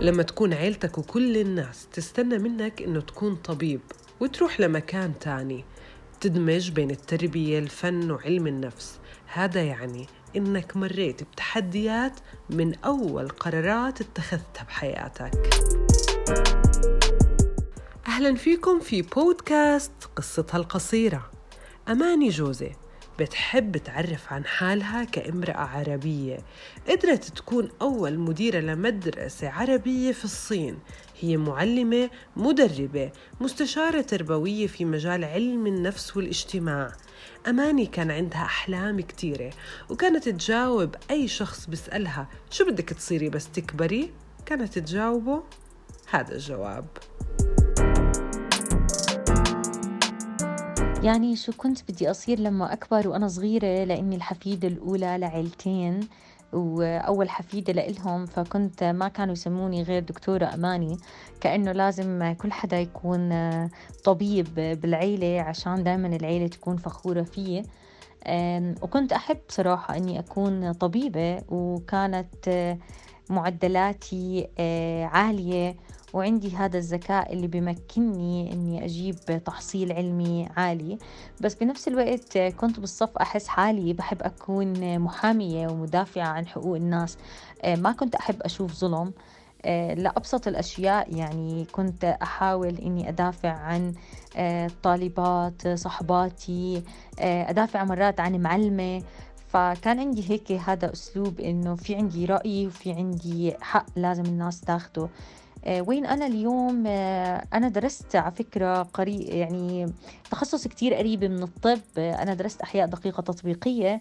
لما تكون عيلتك وكل الناس تستنى منك إنه تكون طبيب وتروح لمكان تاني تدمج بين التربية الفن وعلم النفس. هذا يعني إنك مريت بتحديات من أول قرارات اتخذتها بحياتك. أهلا فيكم في بودكاست قصتها القصيرة. أماني جوزي. بتحب تعرف عن حالها كامرأة عربية. قدرت تكون أول مديرة لمدرسة عربية في الصين. هي معلمة مدربة مستشارة تربوية في مجال علم النفس والاجتماع. أماني كان عندها أحلام كتيرة وكانت تجاوب أي شخص بيسألها شو بدك تصيري بس تكبري؟ كانت تجاوبه هذا الجواب. يعني شو كنت بدي أصير لما أكبر وأنا صغيرة؟ لأني الحفيدة الأولى لعيلتين وأول حفيدة لإلهم فكنت ما كانوا يسموني غير دكتورة أماني كأنه لازم كل حدا يكون طبيب بالعيلة عشان دائما العيلة تكون فخورة فيه. وكنت أحب صراحة أني أكون طبيبة وكانت معدلاتي آه، عالية. وعندي هذا الذكاء اللي بمكنني إني أجيب تحصيل علمي عالي. بس بنفس الوقت كنت بالصف أحس حالي بحب أكون محامية ومدافعة عن حقوق الناس. آه، ما كنت أحب أشوف ظلم. آه، لأبسط الأشياء يعني كنت أحاول إني أدافع عن آه، طالبات صحباتي. أدافع مرات عن معلمة. فكان عندي هيك هذا أسلوب إنه في عندي رأي وفي عندي حق لازم الناس تاخده. وين أنا اليوم؟ آه، أنا درست على فكرة قريب يعني تخصص كتير قريب من الطب. أنا درست أحياء دقيقة تطبيقية.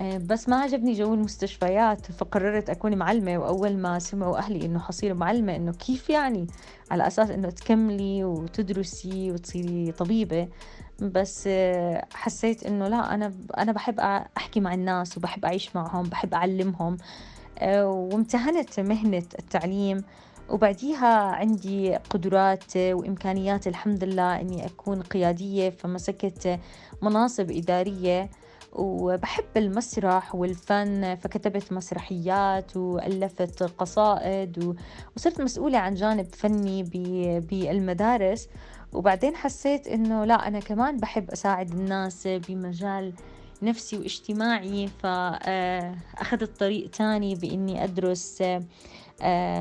آه، بس ما عجبني جو المستشفيات فقررت أكون معلمة. وأول ما سمعوا أهلي إنه حصير معلمة إنه كيف يعني؟ على أساس إنه تكملي وتدرسي وتصيري طبيبة. بس حسيت إنه لا أنا أنا بحب أحكي مع الناس وبحب أعيش معهم بحب أعلمهم. وامتهنت مهنة التعليم. وبعديها عندي قدرات وإمكانيات الحمد لله إني أكون قيادية فمسكت مناصب إدارية. وبحب المسرح والفن فكتبت مسرحيات وألفت قصائد وصرت مسؤولة عن جانب فني بالمدارس. وبعدين حسيت إنه لا أنا كمان بحب أساعد الناس بمجال نفسي واجتماعي فأخذت طريق تاني بإني أدرس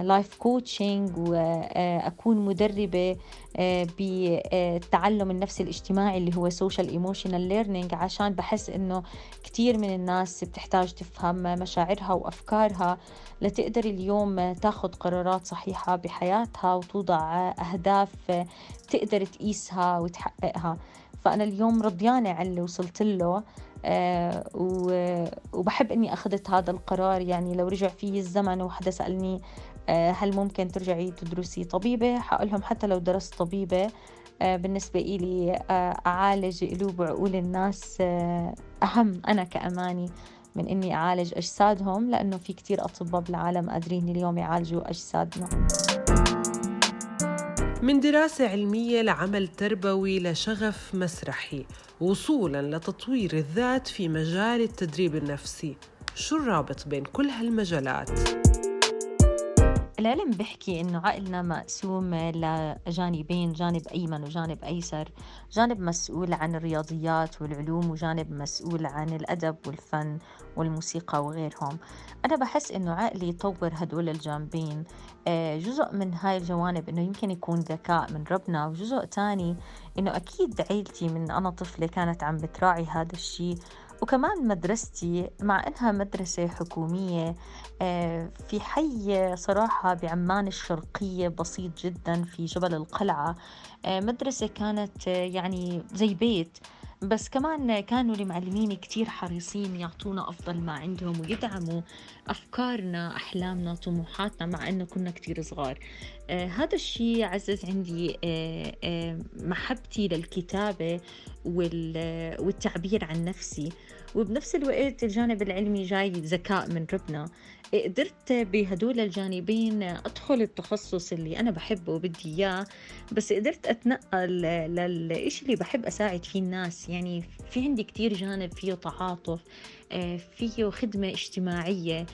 life آه، coaching واكون مدربة آه، بالتعلم النفسي الاجتماعي اللي هو social emotional learning عشان بحس إنه كثير من الناس بتحتاج تفهم مشاعرها وأفكارها لتقدر اليوم تاخذ قرارات صحيحة بحياتها وتوضع أهداف تقدر تقيسها وتحققها. فأنا اليوم رضيانه عن اللي وصلت له. آه، وبحب إني أخذت هذا القرار. يعني لو رجع في الزمن وحدا سألني آه، هل ممكن ترجعي تدرسي طبيبة؟ حقول لهم حتى لو درست طبيبة آه، بالنسبة إلي أعالج قلوب وعقول الناس أهم أنا كأماني من إني أعالج أجسادهم لأنه في كتير أطباء بالعالم قادرين اليوم يعالجوا أجسادنا. من دراسة علمية لعمل تربوي لشغف مسرحي وصولا لتطوير الذات في مجال التدريب النفسي شو الرابط بين كل هالمجالات؟ العلم بيحكي إنه عقلنا مقسوم لجانبين جانب أيمن وجانب أيسر. جانب مسؤول عن الرياضيات والعلوم وجانب مسؤول عن الأدب والفن والموسيقى وغيرهم. أنا بحس إنه عقلي يطور هدول الجانبين. آه، جزء من هاي الجوانب إنه يمكن يكون ذكاء من ربنا وجزء تاني إنه أكيد عيلتي من أنا طفلة كانت عم بتراعي هذا الشيء. وكمان مدرستي مع إنها مدرسة حكومية آه، في حي صراحة بعمان الشرقية بسيط جدا في جبل القلعة. آه، مدرسة كانت آه، يعني زي بيت بس كمان كانوا المعلمين كتير حريصين يعطونا أفضل ما عندهم ويدعموا. أفكارنا أحلامنا طموحاتنا مع أنه كنا كتير صغار. آه هذا الشيء عزز عندي آه آه محبتي للكتابة والتعبير عن نفسي. وبنفس الوقت الجانب العلمي جاي ذكاء من ربنا. قدرت بهدول الجانبين أدخل التخصص اللي أنا بحبه وبدي إياه بس قدرت أتنقل للإشي اللي بحب أساعد فيه الناس. يعني في عندي كتير جانب فيه تعاطف فيه خدمة اجتماعية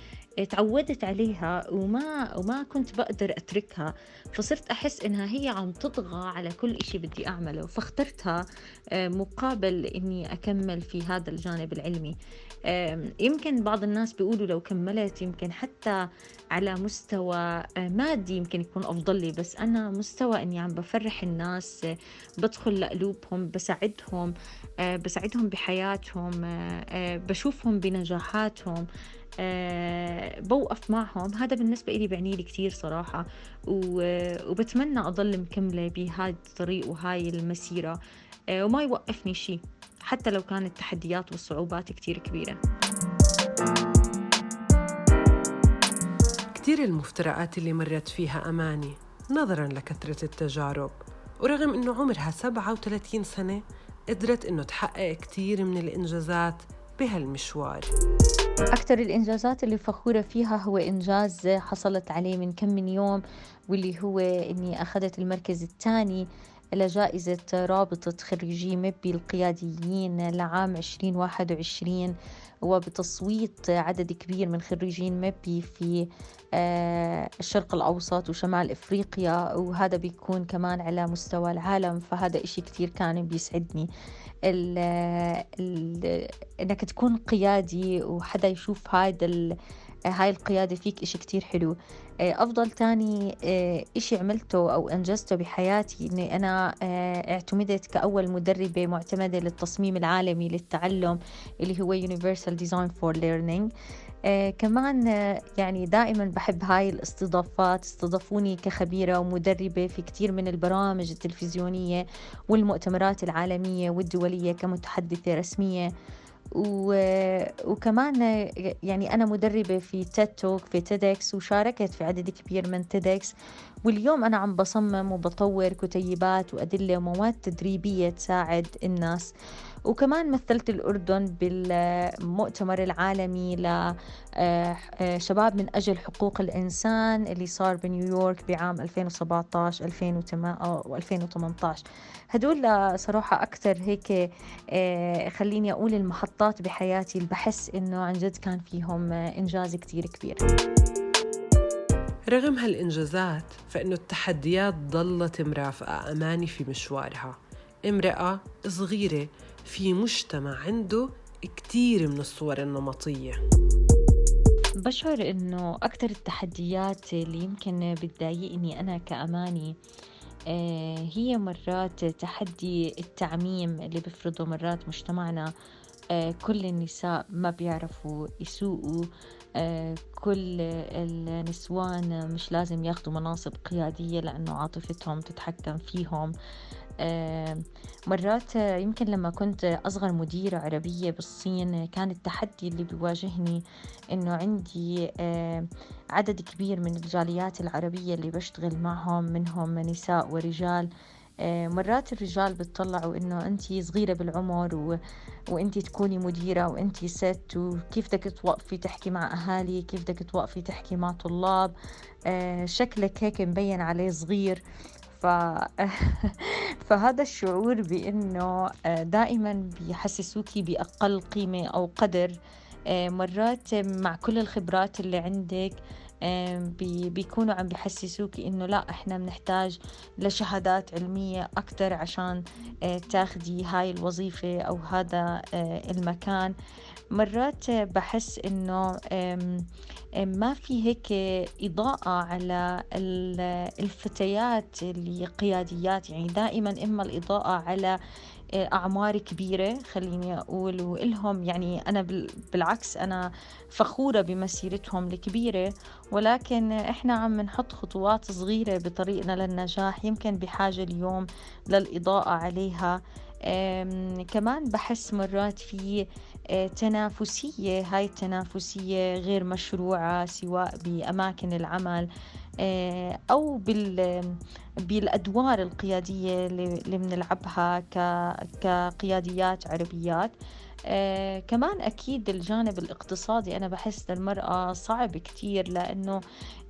تعودت عليها وما وما كنت بقدر أتركها فصرت أحس إنها هي عم تطغى على كل إشي بدي أعمله فاخترتها آه، مقابل إني أكمل في هذا الجانب العلمي. يمكن بعض الناس بيقولوا لو كملت يمكن حتى على مستوى آه، مادي يمكن يكون أفضل لي بس أنا مستوى إني عم بفرح الناس آه، بدخل لقلوبهم بساعدهم بساعدهم بحياتهم بشوفهم بنجاحاتهم. بوقف معهم. هذا بالنسبة إلي بعني لي كثير صراحة وبتمنى أضل مكملة بهذا الطريق وهاي المسيرة أه وما يوقفني شيء حتى لو كانت التحديات والصعوبات كتير كبيرة. كتير المفترقات اللي مرت فيها أماني نظرا لكثرة التجارب ورغم أنه عمرها 37 سنة قدرت أنه تحقق كتير من الإنجازات بهالمشوار. أكثر الإنجازات اللي فخورة فيها هو إنجاز حصلت عليه من كم من يوم واللي هو إني أخذت المركز الثاني لجائزة رابطة خريجي مبي القياديين لعام 2021 وبتصويت عدد كبير من خريجين مبي في آه، الشرق الأوسط وشمال إفريقيا وهذا بيكون كمان على مستوى العالم فهذا إشي كتير كان بيسعدني. ال ال إنك تكون قيادي وحدا يشوف هاي القيادة فيك إشي كتير حلو. أفضل تاني آه، إشي عملته أو أنجزته بحياتي إني أنا آه، اعتمدت كأول مدربة معتمدة للتصميم العالمي للتعلم اللي هو Universal Design for Learning. آه كمان آه يعني دائما بحب هاي الاستضافات استضافوني كخبيرة ومدربة في كثير من البرامج التلفزيونية والمؤتمرات العالمية والدولية كمتحدثة رسمية. وكمان يعني أنا مدربة في TED Talk في TEDx وشاركت في عدد كبير من TEDx واليوم أنا عم بصمم وبطور كتيبات وأدلة ومواد تدريبية تساعد الناس. وكمان مثلت الأردن بالمؤتمر العالمي لشباب من أجل حقوق الإنسان اللي صار بنيويورك بعام 2017 2018 هدول صراحة أكثر هيك آه، خليني أقول المحطات بحياتي. اللي بحس إنه عن جد كان فيهم إنجاز كتير كبير. رغم هالإنجازات فإنه التحديات ضلت مرافقة أماني في مشوارها. امرأة صغيرة في مجتمع عنده كتير من الصور النمطية. بشعر إنه أكثر التحديات اللي يمكن بتضايقني أنا كأماني آه، هي مرات تحدي التعميم اللي بفرضه مرات مجتمعنا آه، كل النساء ما بيعرفوا يسوقوا. كل النسوان مش لازم ياخذوا مناصب قيادية لأنه عاطفتهم تتحكم فيهم. مرات يمكن لما كنت أصغر مديرة عربية بالصين كان التحدي اللي بيواجهني إنه عندي عدد كبير من الجاليات العربية اللي بشتغل معهم منهم نساء ورجال. مرات الرجال بتطلعوا إنه انت صغيرة بالعمر و... وانت تكوني مديرة وانت ست وكيف بدك توقفي تحكي مع أهالي؟ كيف بدك توقفي تحكي مع طلاب؟ شكلك هيك مبين عليه صغير. ف... فهذا الشعور بأنه آه، دائما بيحسسوكي بأقل قيمة أو قدر. آه، مرات مع كل الخبرات اللي عندك بيكونوا عم بيحسسوك إنه لا إحنا بنحتاج لشهادات علمية أكثر عشان آه، تاخدي هاي الوظيفة أو هذا المكان. مرات بحس إنه ما في هيك إضاءة على الفتيات اللي قياديات يعني دائما إما الإضاءة على آه، أعمار كبيرة خليني أقول وإلهم يعني أنا بالعكس أنا فخورة بمسيرتهم الكبيرة. ولكن إحنا عم نحط خطوات صغيرة بطريقنا للنجاح يمكن بحاجة اليوم للإضاءة عليها. كمان بحس مرات في آه، تنافسية هاي التنافسية غير مشروعة سواء بأماكن العمل. آه، أو بالأدوار القيادية اللي بنلعبها كقياديات عربيات. آه كمان أكيد الجانب الاقتصادي أنا بحس للمرأة صعب كتير لأنه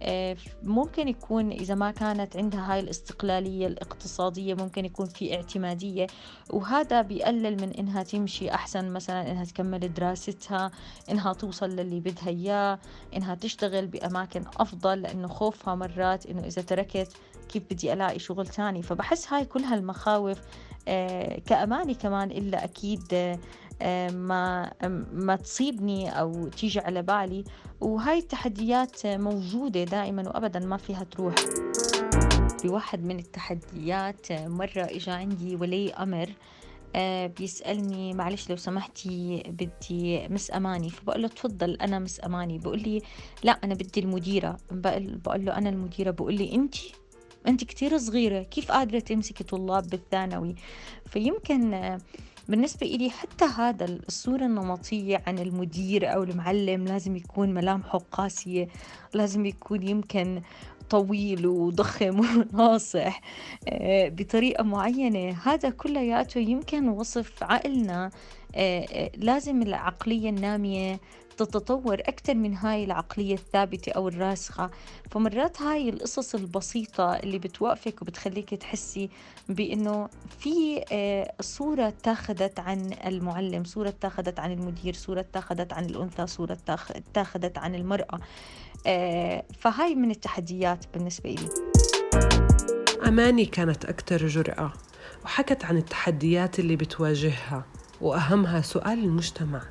آه ممكن يكون إذا ما كانت عندها هاي الاستقلالية الاقتصادية ممكن يكون في اعتمادية وهذا بيقلل من إنها تمشي أحسن مثلا إنها تكمل دراستها إنها توصل للي بدها إياه إنها تشتغل بأماكن أفضل لأنه خوفها مرات إنه إذا تركت كيف بدي ألاقي شغل تاني. فبحس هاي كل هالمخاوف آه كأماني كمان إلا أكيد آه ما ما تصيبني أو تيجي على بالي. وهاي التحديات موجودة دائما وأبدا ما فيها تروح. بواحد من التحديات مرة إجا عندي ولي أمر آه بيسألني معلش لو سمحتي بدي مس أماني. فبقول له تفضل أنا مس أماني. بقول لي لا أنا بدي المديرة. بقول له أنا المديرة. بقول لي أنت أنت كتير صغيرة كيف قادرة تمسكي طلاب بالثانوي؟ فيمكن بالنسبة إلي حتى هذا الصورة النمطية عن المدير أو المعلم لازم يكون ملامحه قاسية لازم يكون يمكن طويل وضخم وناصح بطريقة معينة. هذا كلياته. يمكن وصف عقلنا لازم العقلية النامية تتطور أكثر من هاي العقلية الثابتة أو الراسخة. فمرات هاي القصص البسيطة اللي بتوقفك وبتخليك تحسي بأنه في صورة اتاخذت عن المعلم صورة اتاخذت عن المدير صورة اتاخذت عن الأنثى صورة اتاخذت عن المرأة. فهاي من التحديات بالنسبة لي أماني كانت أكثر جرأة وحكت عن التحديات اللي بتواجهها وأهمها سؤال المجتمع.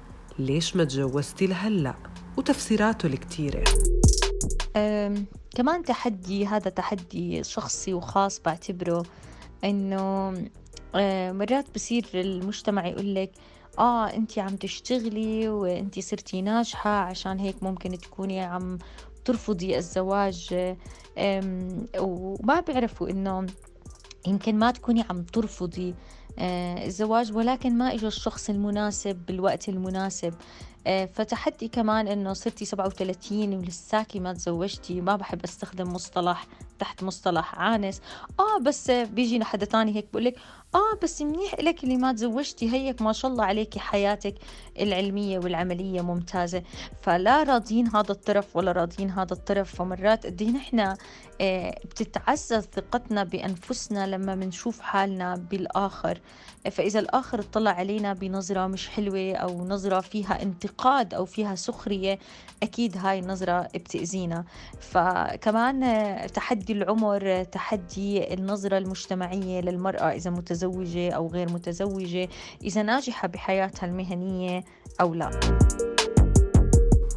ليش ما تجوزتي لهلأ؟ وتفسيراته الكتيرة. كمان تحدي هذا تحدي شخصي وخاص بعتبره إنه مرات بصير المجتمع يقول لك آه انت عم تشتغلي وانت صرتي ناجحة عشان هيك ممكن تكوني عم ترفضي الزواج. وما بيعرفوا إنه يمكن ما تكوني عم ترفضي الزواج ولكن ما إجا الشخص المناسب بالوقت المناسب. آه، فتحدي كمان إنه صرتي 37 ولساكي ما تزوجتي ما بحب أستخدم مصطلح تحت مصطلح عانس. آه بس بيجي حدا تاني هيك بقول لك آه بس منيح لك اللي ما تزوجتي هيك ما شاء الله عليكي حياتك العلمية والعملية ممتازة. فلا راضيين هذا الطرف ولا راضيين هذا الطرف. فمرات قد نحن آه بتتعزز ثقتنا بأنفسنا لما بنشوف حالنا بالآخر. فإذا الآخر اطلع علينا بنظرة مش حلوة أو نظرة فيها انتقاد أو فيها سخرية أكيد هاي النظرة بتأذينا. فكمان تحدي العمر تحدي النظرة المجتمعية للمرأة إذا متزوجة أو غير متزوجة إذا ناجحة بحياتها المهنية أو لا.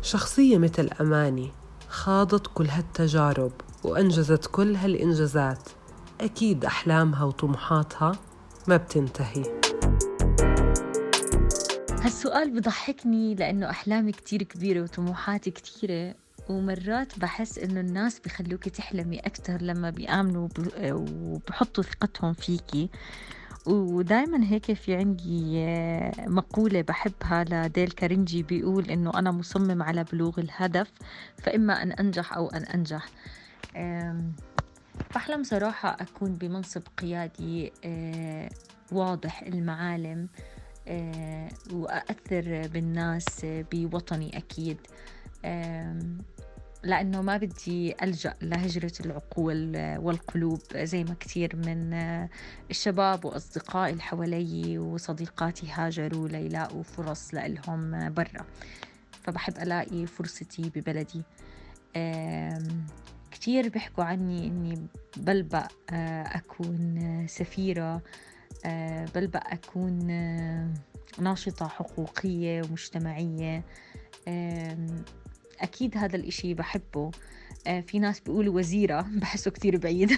شخصية مثل أماني خاضت كل هالتجارب وأنجزت كل هالإنجازات. أكيد أحلامها وطموحاتها ما بتنتهي. هالسؤال بضحكني لأنه أحلامي كتير كبيرة وطموحاتي كتيرة ومرات بحس إنه الناس بخلوكي تحلمي أكتر لما بيآمنوا وبحطوا ثقتهم فيكي. ودائما هيك في عندي مقولة بحبها لديل كارنجي بيقول إنه أنا مصمم على بلوغ الهدف فإما أن أنجح أو أن أنجح. بحلم صراحة أكون بمنصب قيادي آه، واضح المعالم. آه، وأأثر بالناس بوطني أكيد. لأنه ما بدي ألجأ لهجرة العقول والقلوب زي ما كثير من الشباب وأصدقائي اللي حوالي وصديقاتي هاجروا ليلاقوا فرص لإلهم برا. فبحب ألاقي فرصتي ببلدي. كتير بيحكوا عني إني بلبق آه، أكون سفيرة آه، بلبق أكون آه، ناشطة حقوقية ومجتمعية. أكيد هذا الإشي بحبه. في ناس بيقولوا وزيرة بحسه كتير بعيد.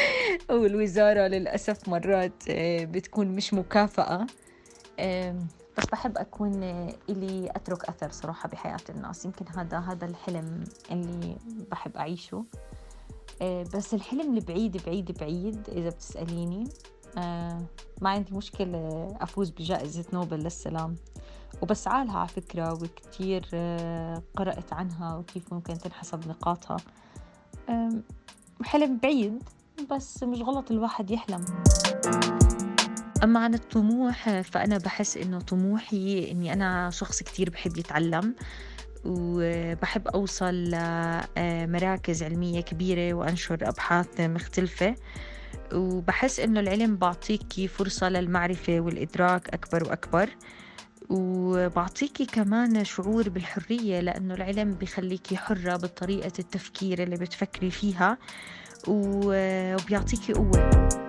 والوزارة للأسف مرات بتكون مش مكافأة. بس بحب أكون إلي أترك أثر صراحة بحياة الناس. يمكن هذا هذا الحلم اللي بحب أعيشه. آه، بس الحلم البعيد بعيد بعيد إذا بتسأليني آه، ما عندي مشكلة أفوز بجائزة نوبل للسلام. وبسعى لها على فكرة وكتير آه، قرأت عنها وكيف ممكن تنحسب نقاطها. حلم بعيد بس مش غلط الواحد يحلم. أما عن الطموح فأنا بحس إنه طموحي إني أنا شخص كتير بحب يتعلم وبحب أوصل لمراكز علمية كبيرة وأنشر أبحاث مختلفة. وبحس إنه العلم بعطيكي فرصة للمعرفة والإدراك أكبر وأكبر وبعطيكي كمان شعور بالحرية لأنه العلم بيخليكي حرة بطريقة التفكير اللي بتفكري فيها وبيعطيكي قوة.